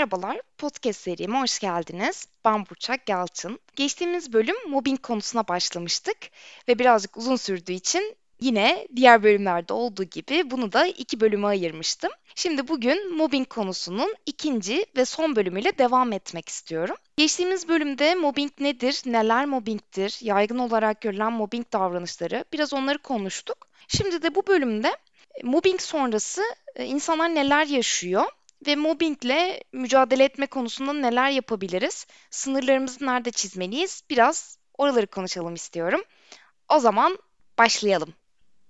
Merhabalar, podcast serime hoş geldiniz. Ben Burçak Yalçın. Geçtiğimiz bölüm mobbing konusuna başlamıştık ve birazcık uzun sürdüğü için yine diğer bölümlerde olduğu gibi bunu da iki bölüme ayırmıştım. Şimdi bugün mobbing konusunun ikinci ve son bölümüyle devam etmek istiyorum. Geçtiğimiz bölümde mobbing nedir, neler mobbingtir, yaygın olarak görülen mobbing davranışları biraz onları konuştuk. Şimdi de bu bölümde mobbing sonrası e, insanlar neler yaşıyor ve mobbingle mücadele etme konusunda neler yapabiliriz? Sınırlarımızı nerede çizmeliyiz? Biraz oraları konuşalım istiyorum. O zaman başlayalım.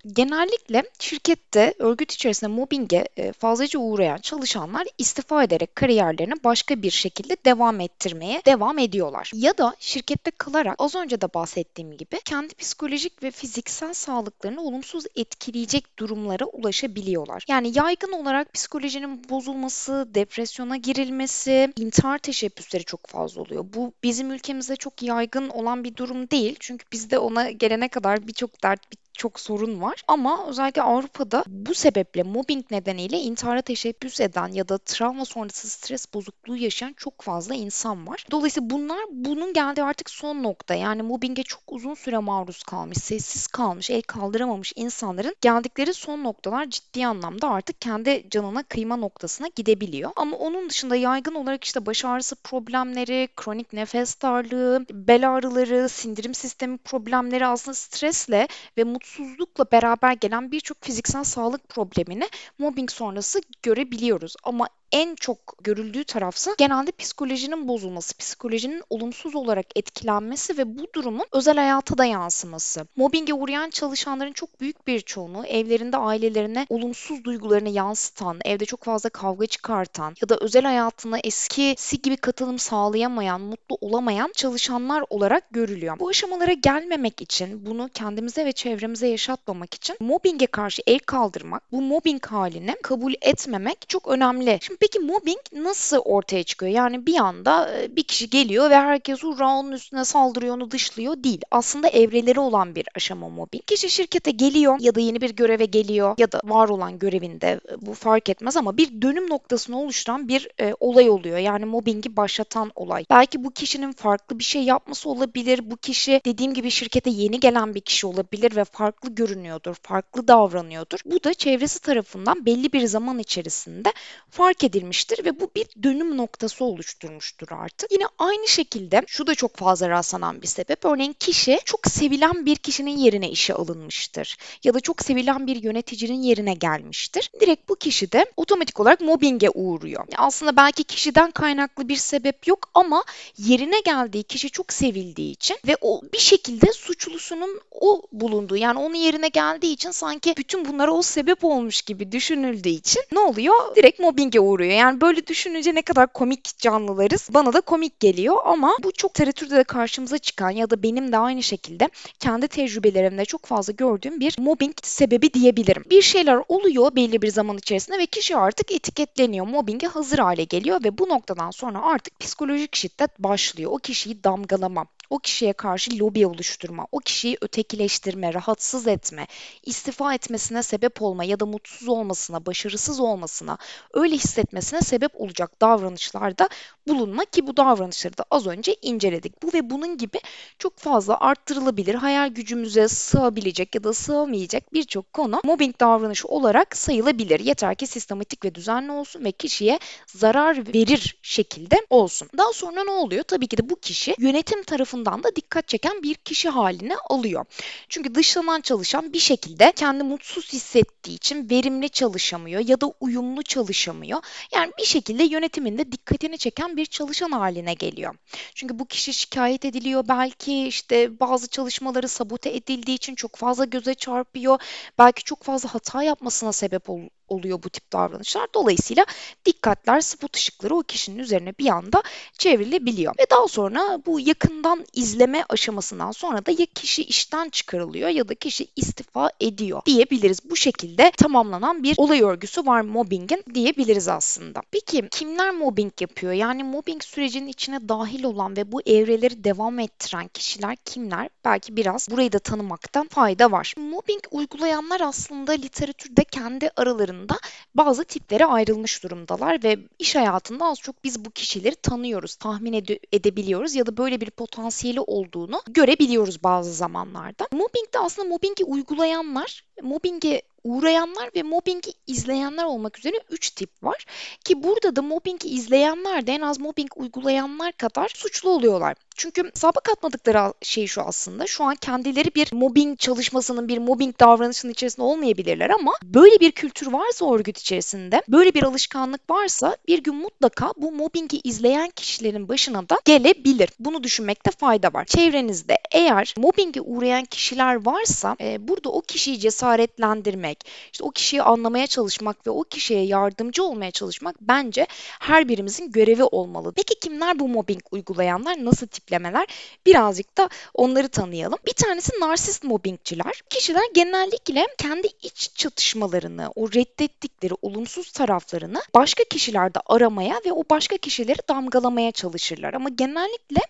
Genellikle şirkette örgüt içerisinde mobbinge e, fazlaca uğrayan çalışanlar istifa ederek kariyerlerini başka bir şekilde devam ettirmeye devam ediyorlar. Ya da şirkette kalarak az önce de bahsettiğim gibi kendi psikolojik ve fiziksel sağlıklarını olumsuz etkileyecek durumlara ulaşabiliyorlar. Yani yaygın olarak psikolojinin bozulması, depresyona girilmesi, intihar teşebbüsleri çok fazla oluyor. Bu bizim ülkemizde çok yaygın olan bir durum değil. Çünkü bizde ona gelene kadar birçok dert, çok sorun var. Ama özellikle Avrupa'da bu sebeple mobbing nedeniyle intihara teşebbüs eden ya da travma sonrası stres bozukluğu yaşayan çok fazla insan var. Dolayısıyla bunlar bunun geldiği artık son nokta. Yani mobbinge çok uzun süre maruz kalmış, sessiz kalmış, el kaldıramamış insanların geldikleri son noktalar ciddi anlamda artık kendi canına kıyma noktasına gidebiliyor. Ama onun dışında yaygın olarak işte baş ağrısı problemleri, kronik nefes darlığı, bel ağrıları, sindirim sistemi problemleri aslında stresle ve mutsuz mutsuzlukla beraber gelen birçok fiziksel sağlık problemini mobbing sonrası görebiliyoruz. Ama en çok görüldüğü tarafsa genelde psikolojinin bozulması, psikolojinin olumsuz olarak etkilenmesi ve bu durumun özel hayata da yansıması. Mobbinge uğrayan çalışanların çok büyük bir çoğunluğu evlerinde ailelerine olumsuz duygularını yansıtan, evde çok fazla kavga çıkartan ya da özel hayatına eskisi gibi katılım sağlayamayan, mutlu olamayan çalışanlar olarak görülüyor. Bu aşamalara gelmemek için, bunu kendimize ve çevremize yaşatmamak için mobbinge karşı el kaldırmak, bu mobbing halini kabul etmemek çok önemli. Şimdi Peki mobbing nasıl ortaya çıkıyor? Yani bir anda e, bir kişi geliyor ve herkes hurra onun üstüne saldırıyor, onu dışlıyor değil. Aslında evreleri olan bir aşama mobbing. Kişi şirkete geliyor ya da yeni bir göreve geliyor ya da var olan görevinde e, bu fark etmez ama bir dönüm noktasını oluşturan bir e, olay oluyor. Yani mobbingi başlatan olay. Belki bu kişinin farklı bir şey yapması olabilir. Bu kişi dediğim gibi şirkete yeni gelen bir kişi olabilir ve farklı görünüyordur, farklı davranıyordur. Bu da çevresi tarafından belli bir zaman içerisinde fark edilmiştir edilmiştir ve bu bir dönüm noktası oluşturmuştur artık. Yine aynı şekilde şu da çok fazla rastlanan bir sebep. Örneğin kişi çok sevilen bir kişinin yerine işe alınmıştır ya da çok sevilen bir yöneticinin yerine gelmiştir. Direkt bu kişi de otomatik olarak mobbinge uğruyor. Aslında belki kişiden kaynaklı bir sebep yok ama yerine geldiği kişi çok sevildiği için ve o bir şekilde suçlusunun o bulunduğu yani onun yerine geldiği için sanki bütün bunlara o sebep olmuş gibi düşünüldüğü için ne oluyor? Direkt mobbinge uğruyor oluyor. Yani böyle düşününce ne kadar komik canlılarız. Bana da komik geliyor ama bu çok literatürde de karşımıza çıkan ya da benim de aynı şekilde kendi tecrübelerimde çok fazla gördüğüm bir mobbing sebebi diyebilirim. Bir şeyler oluyor belli bir zaman içerisinde ve kişi artık etiketleniyor. Mobbinge hazır hale geliyor ve bu noktadan sonra artık psikolojik şiddet başlıyor. O kişiyi damgalama, o kişiye karşı lobi oluşturma, o kişiyi ötekileştirme, rahatsız etme, istifa etmesine sebep olma ya da mutsuz olmasına, başarısız olmasına, öyle hissetmesine sebep olacak davranışlarda bulunma ki bu davranışları da az önce inceledik. Bu ve bunun gibi çok fazla arttırılabilir, hayal gücümüze sığabilecek ya da sığamayacak birçok konu mobbing davranışı olarak sayılabilir. Yeter ki sistematik ve düzenli olsun ve kişiye zarar verir şekilde olsun. Daha sonra ne oluyor? Tabii ki de bu kişi yönetim tarafından tarafından da dikkat çeken bir kişi haline alıyor. Çünkü dışlanan çalışan bir şekilde kendi mutsuz hissettiği için verimli çalışamıyor ya da uyumlu çalışamıyor. Yani bir şekilde yönetiminde dikkatini çeken bir çalışan haline geliyor. Çünkü bu kişi şikayet ediliyor belki işte bazı çalışmaları sabote edildiği için çok fazla göze çarpıyor. Belki çok fazla hata yapmasına sebep ol oluyor bu tip davranışlar. Dolayısıyla dikkatler, spot ışıkları o kişinin üzerine bir anda çevrilebiliyor. Ve daha sonra bu yakından izleme aşamasından sonra da ya kişi işten çıkarılıyor ya da kişi istifa ediyor diyebiliriz. Bu şekilde tamamlanan bir olay örgüsü var mobbingin diyebiliriz aslında. Peki kimler mobbing yapıyor? Yani mobbing sürecinin içine dahil olan ve bu evreleri devam ettiren kişiler kimler? Belki biraz burayı da tanımaktan fayda var. Mobbing uygulayanlar aslında literatürde kendi aralarında aslında bazı tiplere ayrılmış durumdalar ve iş hayatında az çok biz bu kişileri tanıyoruz, tahmin ede- edebiliyoruz ya da böyle bir potansiyeli olduğunu görebiliyoruz bazı zamanlarda. Mobbingde aslında mobbingi uygulayanlar, mobbinge uğrayanlar ve mobbingi izleyenler olmak üzere 3 tip var. Ki burada da mobbingi izleyenler de en az mobbing uygulayanlar kadar suçlu oluyorlar. Çünkü sabık atmadıkları şey şu aslında. Şu an kendileri bir mobbing çalışmasının, bir mobbing davranışının içerisinde olmayabilirler ama böyle bir kültür varsa örgüt içerisinde, böyle bir alışkanlık varsa bir gün mutlaka bu mobbingi izleyen kişilerin başına da gelebilir. Bunu düşünmekte fayda var. Çevrenizde eğer mobbinge uğrayan kişiler varsa e, burada o kişiyi cesaretlendirmek, işte o kişiyi anlamaya çalışmak ve o kişiye yardımcı olmaya çalışmak bence her birimizin görevi olmalı. Peki kimler bu mobbing uygulayanlar? Nasıl tiplemeler? Birazcık da onları tanıyalım. Bir tanesi narsist mobbingçiler. Kişiler genellikle kendi iç çatışmalarını, o reddettikleri olumsuz taraflarını başka kişilerde aramaya ve o başka kişileri damgalamaya çalışırlar. Ama genellikle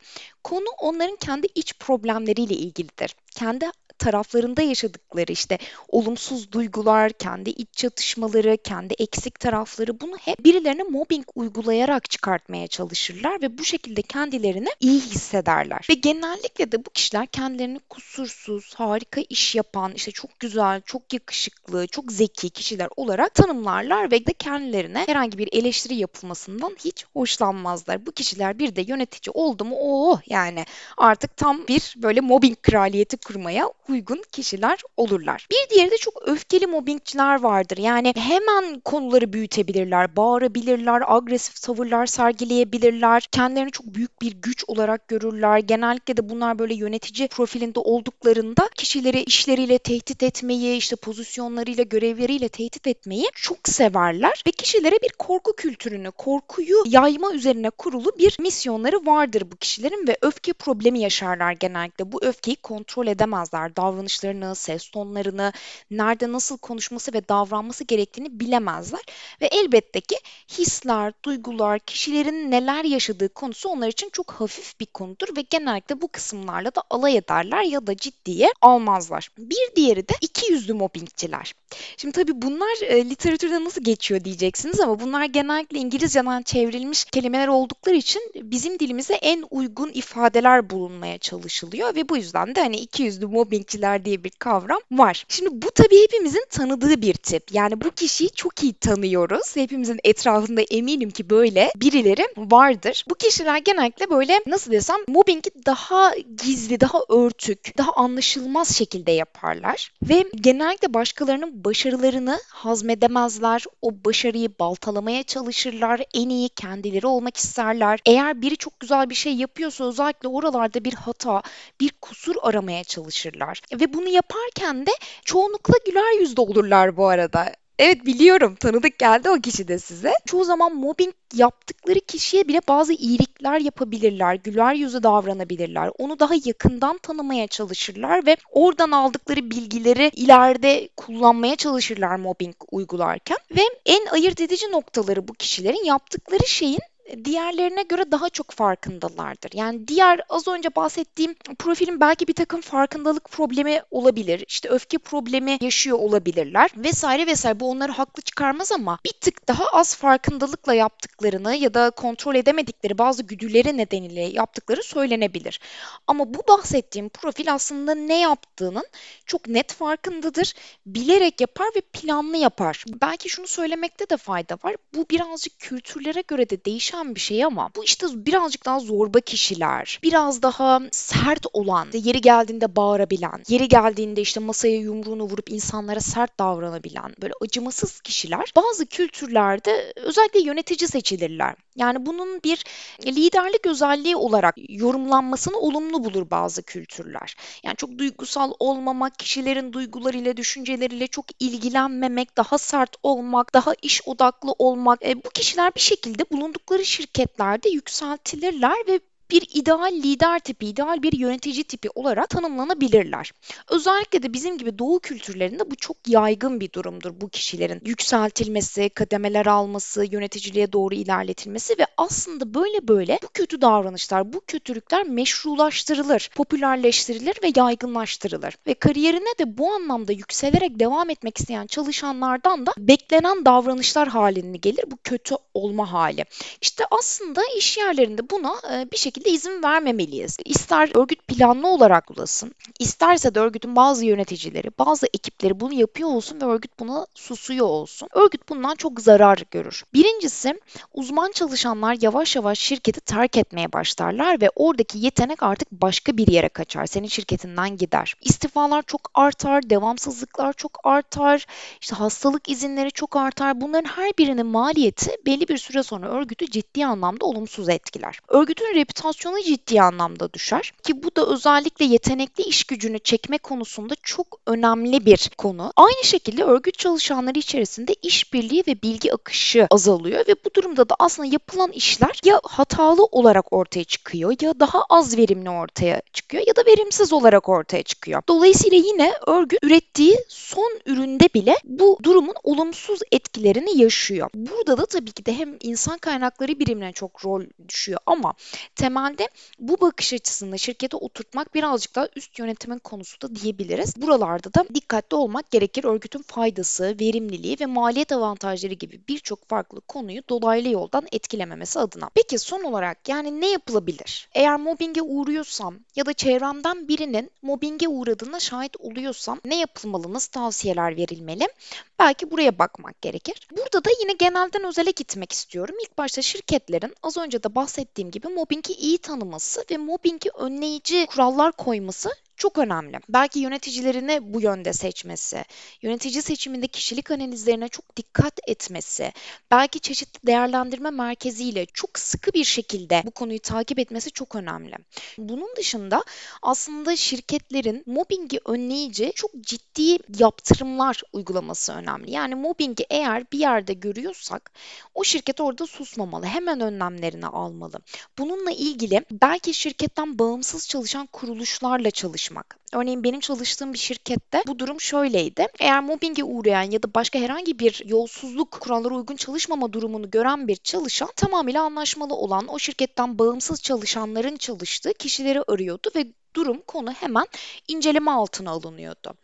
konu onların kendi iç problemleriyle ilgilidir. Kendi taraflarında yaşadıkları işte olumsuz duygular, kendi iç çatışmaları, kendi eksik tarafları bunu hep birilerine mobbing uygulayarak çıkartmaya çalışırlar ve bu şekilde kendilerini iyi hissederler. Ve genellikle de bu kişiler kendilerini kusursuz, harika iş yapan, işte çok güzel, çok yakışıklı, çok zeki kişiler olarak tanımlarlar ve de kendilerine herhangi bir eleştiri yapılmasından hiç hoşlanmazlar. Bu kişiler bir de yönetici oldu mu oh yani artık tam bir böyle mobbing kraliyeti kurmaya uygun kişiler olurlar. Bir diğeri de çok öfkeli mobbingçiler vardır. Yani hemen konuları büyütebilirler, bağırabilirler, agresif tavırlar sergileyebilirler. Kendilerini çok büyük bir güç olarak görürler. Genellikle de bunlar böyle yönetici profilinde olduklarında kişileri işleriyle tehdit etmeyi, işte pozisyonlarıyla, görevleriyle tehdit etmeyi çok severler ve kişilere bir korku kültürünü, korkuyu yayma üzerine kurulu bir misyonları vardır bu kişilerin ve öfke problemi yaşarlar genellikle. Bu öfkeyi kontrol edemezler davranışlarını, ses tonlarını, nerede nasıl konuşması ve davranması gerektiğini bilemezler. Ve elbette ki hisler, duygular, kişilerin neler yaşadığı konusu onlar için çok hafif bir konudur ve genellikle bu kısımlarla da alay ederler ya da ciddiye almazlar. Bir diğeri de iki yüzlü mobbingçiler. Şimdi tabii bunlar e, literatürde nasıl geçiyor diyeceksiniz ama bunlar genellikle İngilizceden çevrilmiş kelimeler oldukları için bizim dilimize en uygun ifadeler bulunmaya çalışılıyor ve bu yüzden de hani iki yüzlü mobbingçiler diye bir kavram var. Şimdi bu tabii hepimizin tanıdığı bir tip. Yani bu kişiyi çok iyi tanıyoruz. Hepimizin etrafında eminim ki böyle birileri vardır. Bu kişiler genellikle böyle nasıl desem mobbingi daha gizli, daha örtük, daha anlaşılmaz şekilde yaparlar ve genellikle başkalarının başarılarını hazmedemezler. O başarıyı baltalamaya çalışırlar. En iyi kendileri olmak isterler. Eğer biri çok güzel bir şey yapıyorsa özellikle oralarda bir hata, bir kusur aramaya çalışırlar. Ve bunu yaparken de çoğunlukla güler yüzde olurlar bu arada. Evet biliyorum tanıdık geldi o kişi de size. Çoğu zaman mobbing yaptıkları kişiye bile bazı iyilikler yapabilirler, güler yüzü davranabilirler. Onu daha yakından tanımaya çalışırlar ve oradan aldıkları bilgileri ileride kullanmaya çalışırlar mobbing uygularken. Ve en ayırt edici noktaları bu kişilerin yaptıkları şeyin diğerlerine göre daha çok farkındalardır. Yani diğer az önce bahsettiğim profilin belki bir takım farkındalık problemi olabilir. İşte öfke problemi yaşıyor olabilirler vesaire vesaire. Bu onları haklı çıkarmaz ama bir tık daha az farkındalıkla yaptıklarını ya da kontrol edemedikleri bazı güdüleri nedeniyle yaptıkları söylenebilir. Ama bu bahsettiğim profil aslında ne yaptığının çok net farkındadır. Bilerek yapar ve planlı yapar. Belki şunu söylemekte de fayda var. Bu birazcık kültürlere göre de değişen değişen bir şey ama bu işte birazcık daha zorba kişiler, biraz daha sert olan, yeri geldiğinde bağırabilen, yeri geldiğinde işte masaya yumruğunu vurup insanlara sert davranabilen, böyle acımasız kişiler bazı kültürlerde özellikle yönetici seçilirler. Yani bunun bir liderlik özelliği olarak yorumlanmasını olumlu bulur bazı kültürler. Yani çok duygusal olmamak, kişilerin duygularıyla, düşünceleriyle çok ilgilenmemek, daha sert olmak, daha iş odaklı olmak. E, bu kişiler bir şekilde bulundukları şirketlerde yükseltilirler ve bir ideal lider tipi, ideal bir yönetici tipi olarak tanımlanabilirler. Özellikle de bizim gibi doğu kültürlerinde bu çok yaygın bir durumdur bu kişilerin yükseltilmesi, kademeler alması, yöneticiliğe doğru ilerletilmesi ve aslında böyle böyle bu kötü davranışlar, bu kötülükler meşrulaştırılır, popülerleştirilir ve yaygınlaştırılır. Ve kariyerine de bu anlamda yükselerek devam etmek isteyen çalışanlardan da beklenen davranışlar halini gelir bu kötü olma hali. İşte aslında iş yerlerinde buna bir şekilde izin vermemeliyiz. İster örgüt planlı olarak ulasın, isterse de örgütün bazı yöneticileri, bazı ekipleri bunu yapıyor olsun ve örgüt buna susuyor olsun. Örgüt bundan çok zarar görür. Birincisi uzman çalışanlar yavaş yavaş şirketi terk etmeye başlarlar ve oradaki yetenek artık başka bir yere kaçar. Senin şirketinden gider. İstifalar çok artar, devamsızlıklar çok artar, işte hastalık izinleri çok artar. Bunların her birinin maliyeti belli bir süre sonra örgütü ciddi anlamda olumsuz etkiler. Örgütün reputasyonu ciddi anlamda düşer ki bu da özellikle yetenekli iş gücünü çekme konusunda çok önemli bir konu. Aynı şekilde örgüt çalışanları içerisinde işbirliği ve bilgi akışı azalıyor ve bu durumda da aslında yapılan işler ya hatalı olarak ortaya çıkıyor ya daha az verimli ortaya çıkıyor ya da verimsiz olarak ortaya çıkıyor. Dolayısıyla yine örgüt ürettiği son üründe bile bu durumun olumsuz etkilerini yaşıyor. Burada da tabii ki de hem insan kaynakları birimine çok rol düşüyor ama temelde bu bakış açısını şirkete oturtmak birazcık daha üst yönetimin konusu da diyebiliriz. Buralarda da dikkatli olmak gerekir. Örgütün faydası, verimliliği ve maliyet avantajları gibi birçok farklı konuyu dolaylı yoldan etkilememesi adına. Peki son olarak yani ne yapılabilir? Eğer mobbinge uğruyorsam ya da çevremden birinin mobbinge uğradığına şahit oluyorsam ne yapılmalı, nasıl tavsiyeler verilmeli? Belki buraya bakmak gerekir. Burada da yine genelden özele gitmek istiyorum. İlk başta şirketlerin az önce de bahsettiğim gibi mobbingi iyi tanıması ve mobbingi önleyici kurallar koyması çok önemli. Belki yöneticilerini bu yönde seçmesi, yönetici seçiminde kişilik analizlerine çok dikkat etmesi, belki çeşitli değerlendirme merkeziyle çok sıkı bir şekilde bu konuyu takip etmesi çok önemli. Bunun dışında aslında şirketlerin mobbingi önleyici çok ciddi yaptırımlar uygulaması önemli. Yani mobbingi eğer bir yerde görüyorsak o şirket orada susmamalı. Hemen önlemlerini almalı. Bununla ilgili belki şirketten bağımsız çalışan kuruluşlarla çalışmalı çalışmak. Örneğin benim çalıştığım bir şirkette bu durum şöyleydi. Eğer mobbinge uğrayan ya da başka herhangi bir yolsuzluk kurallara uygun çalışmama durumunu gören bir çalışan tamamıyla anlaşmalı olan o şirketten bağımsız çalışanların çalıştığı kişileri arıyordu ve durum, konu hemen inceleme altına alınıyordu.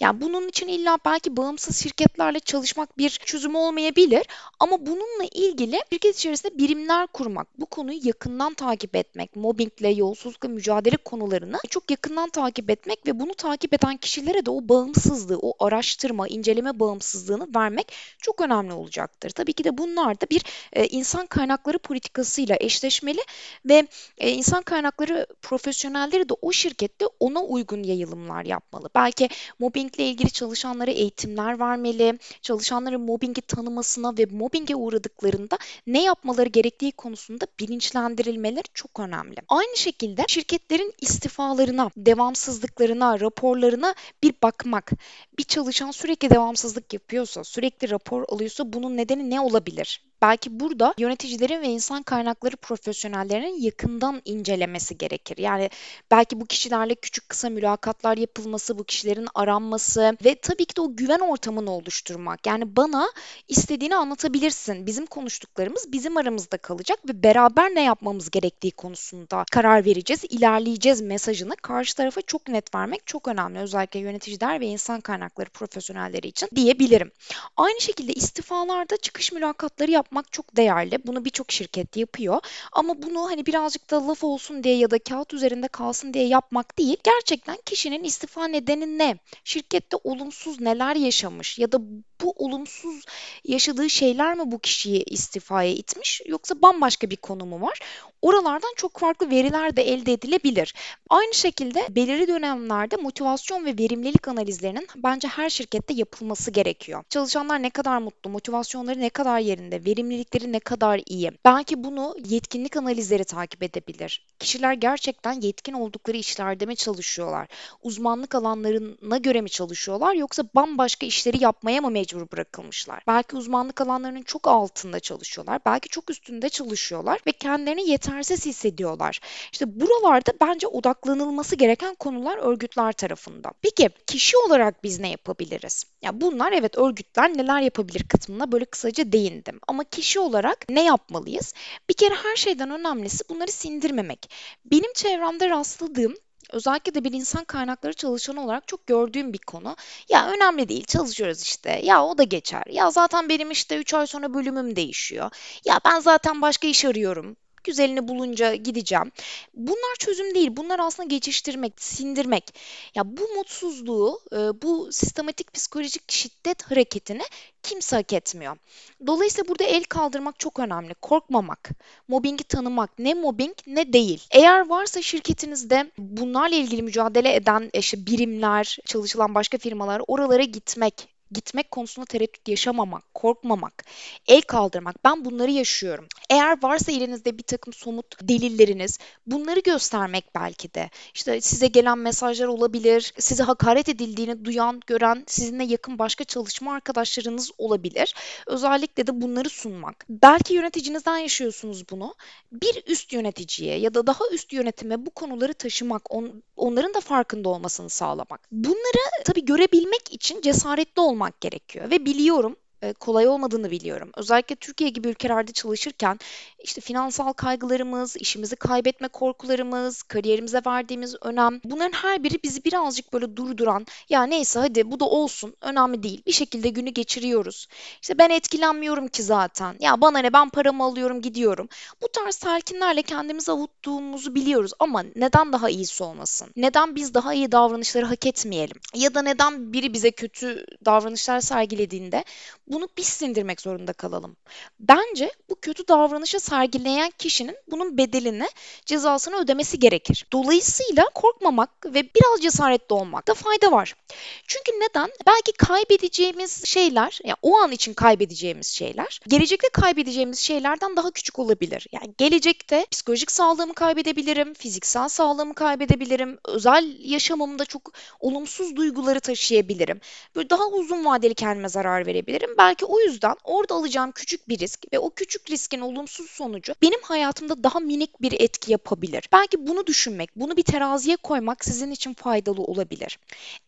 Yani bunun için illa belki bağımsız şirketlerle çalışmak bir çözüm olmayabilir ama bununla ilgili şirket içerisinde birimler kurmak, bu konuyu yakından takip etmek, mobbingle, yolsuzlukla mücadele konularını çok yakından takip etmek ve bunu takip eden kişilere de o bağımsızlığı, o araştırma, inceleme bağımsızlığını vermek çok önemli olacaktır. Tabii ki de bunlar da bir e, insan kaynakları politikasıyla eşleşmeli ve e, insan kaynakları profesyonelleri de o şirkette ona uygun yayılımlar yapmalı. Belki mobbingle ilgili çalışanlara eğitimler vermeli, çalışanların mobbingi tanımasına ve mobbinge uğradıklarında ne yapmaları gerektiği konusunda bilinçlendirilmeleri çok önemli. Aynı şekilde şirketlerin istifalarına, devamsızlıklarına, raporlarına bir bakmak. Bir çalışan sürekli devamsızlık yapıyorsa, sürekli rapor alıyorsa bunun nedeni ne olabilir? Belki burada yöneticilerin ve insan kaynakları profesyonellerinin yakından incelemesi gerekir. Yani belki bu kişilerle küçük kısa mülakatlar yapılması, bu kişilerin aranması ve tabii ki de o güven ortamını oluşturmak. Yani bana istediğini anlatabilirsin. Bizim konuştuklarımız bizim aramızda kalacak ve beraber ne yapmamız gerektiği konusunda karar vereceğiz, ilerleyeceğiz mesajını karşı tarafa çok net vermek çok önemli. Özellikle yöneticiler ve insan kaynakları profesyonelleri için diyebilirim. Aynı şekilde istifalarda çıkış mülakatları yap yapmak çok değerli. Bunu birçok şirket yapıyor. Ama bunu hani birazcık da laf olsun diye ya da kağıt üzerinde kalsın diye yapmak değil. Gerçekten kişinin istifa nedeni ne? Şirkette olumsuz neler yaşamış ya da bu olumsuz yaşadığı şeyler mi bu kişiyi istifaya itmiş yoksa bambaşka bir konu mu var? Oralardan çok farklı veriler de elde edilebilir. Aynı şekilde belirli dönemlerde motivasyon ve verimlilik analizlerinin bence her şirkette yapılması gerekiyor. Çalışanlar ne kadar mutlu, motivasyonları ne kadar yerinde, verimlilikleri ne kadar iyi. Belki bunu yetkinlik analizleri takip edebilir. Kişiler gerçekten yetkin oldukları işlerde mi çalışıyorlar? Uzmanlık alanlarına göre mi çalışıyorlar yoksa bambaşka işleri yapmaya mı mecbur mecbur bırakılmışlar. Belki uzmanlık alanlarının çok altında çalışıyorlar. Belki çok üstünde çalışıyorlar ve kendilerini yetersiz hissediyorlar. İşte buralarda bence odaklanılması gereken konular örgütler tarafından. Peki kişi olarak biz ne yapabiliriz? Ya bunlar evet örgütler neler yapabilir kısmına böyle kısaca değindim. Ama kişi olarak ne yapmalıyız? Bir kere her şeyden önemlisi bunları sindirmemek. Benim çevremde rastladığım özellikle de bir insan kaynakları çalışanı olarak çok gördüğüm bir konu. Ya önemli değil çalışıyoruz işte. Ya o da geçer. Ya zaten benim işte 3 ay sonra bölümüm değişiyor. Ya ben zaten başka iş arıyorum güzelini bulunca gideceğim. Bunlar çözüm değil. Bunlar aslında geçiştirmek, sindirmek. Ya bu mutsuzluğu, e, bu sistematik psikolojik şiddet hareketini kimse hak etmiyor. Dolayısıyla burada el kaldırmak çok önemli. Korkmamak, mobbingi tanımak, ne mobbing ne değil. Eğer varsa şirketinizde bunlarla ilgili mücadele eden işte birimler, çalışılan başka firmalar oralara gitmek, gitmek konusunda tereddüt yaşamamak, korkmamak, el kaldırmak. Ben bunları yaşıyorum. Eğer varsa elinizde bir takım somut delilleriniz, bunları göstermek belki de. İşte size gelen mesajlar olabilir, size hakaret edildiğini duyan, gören, sizinle yakın başka çalışma arkadaşlarınız olabilir. Özellikle de bunları sunmak. Belki yöneticinizden yaşıyorsunuz bunu. Bir üst yöneticiye ya da daha üst yönetime bu konuları taşımak, on, onların da farkında olmasını sağlamak. Bunları tabii görebilmek için cesaretli olmak olmak gerekiyor. Ve biliyorum kolay olmadığını biliyorum. Özellikle Türkiye gibi ülkelerde çalışırken işte finansal kaygılarımız, işimizi kaybetme korkularımız, kariyerimize verdiğimiz önem bunların her biri bizi birazcık böyle durduran ya neyse hadi bu da olsun önemli değil bir şekilde günü geçiriyoruz. İşte ben etkilenmiyorum ki zaten ya bana ne ben paramı alıyorum gidiyorum. Bu tarz telkinlerle kendimizi avuttuğumuzu biliyoruz ama neden daha iyisi olmasın? Neden biz daha iyi davranışları hak etmeyelim? Ya da neden biri bize kötü davranışlar sergilediğinde bunu biz sindirmek zorunda kalalım. Bence bu kötü davranışı sergileyen kişinin bunun bedelini, cezasını ödemesi gerekir. Dolayısıyla korkmamak ve biraz cesaretli olmakta fayda var. Çünkü neden? Belki kaybedeceğimiz şeyler, yani o an için kaybedeceğimiz şeyler, gelecekte kaybedeceğimiz şeylerden daha küçük olabilir. Yani gelecekte psikolojik sağlığımı kaybedebilirim, fiziksel sağlığımı kaybedebilirim, özel yaşamımda çok olumsuz duyguları taşıyabilirim. Böyle daha uzun vadeli kendime zarar verebilirim belki o yüzden orada alacağım küçük bir risk ve o küçük riskin olumsuz sonucu benim hayatımda daha minik bir etki yapabilir. Belki bunu düşünmek, bunu bir teraziye koymak sizin için faydalı olabilir.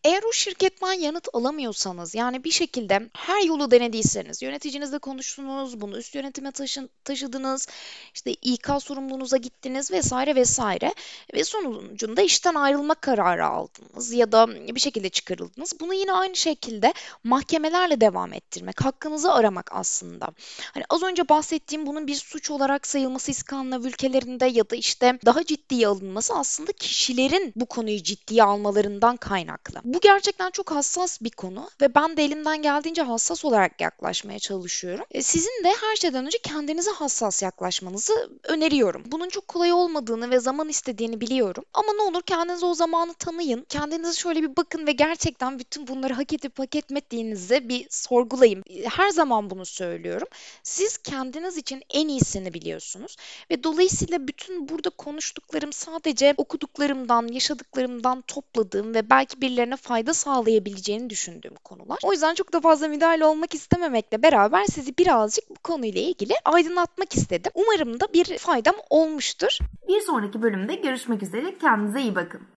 Eğer o şirketten yanıt alamıyorsanız yani bir şekilde her yolu denediyseniz, yöneticinizle konuştunuz, bunu üst yönetime taşın, taşıdınız, işte İK sorumluluğunuza gittiniz vesaire vesaire ve sonucunda işten ayrılma kararı aldınız ya da bir şekilde çıkarıldınız. Bunu yine aynı şekilde mahkemelerle devam ettirmek, hakkınızı aramak aslında. Hani az önce bahsettiğim bunun bir suç olarak sayılması İskandinav ülkelerinde ya da işte daha ciddiye alınması aslında kişilerin bu konuyu ciddiye almalarından kaynaklı. Bu gerçekten çok hassas bir konu ve ben de elimden geldiğince hassas olarak yaklaşmaya çalışıyorum. E, sizin de her şeyden önce kendinize hassas yaklaşmanızı öneriyorum. Bunun çok kolay olmadığını ve zaman istediğini biliyorum. Ama ne olur kendinize o zamanı tanıyın. Kendinize şöyle bir bakın ve gerçekten bütün bunları hak edip hak etmediğinizi bir sorgulayın her zaman bunu söylüyorum. Siz kendiniz için en iyisini biliyorsunuz ve dolayısıyla bütün burada konuştuklarım sadece okuduklarımdan, yaşadıklarımdan topladığım ve belki birilerine fayda sağlayabileceğini düşündüğüm konular. O yüzden çok da fazla müdahale olmak istememekle beraber sizi birazcık bu konuyla ilgili aydınlatmak istedim. Umarım da bir faydam olmuştur. Bir sonraki bölümde görüşmek üzere. Kendinize iyi bakın.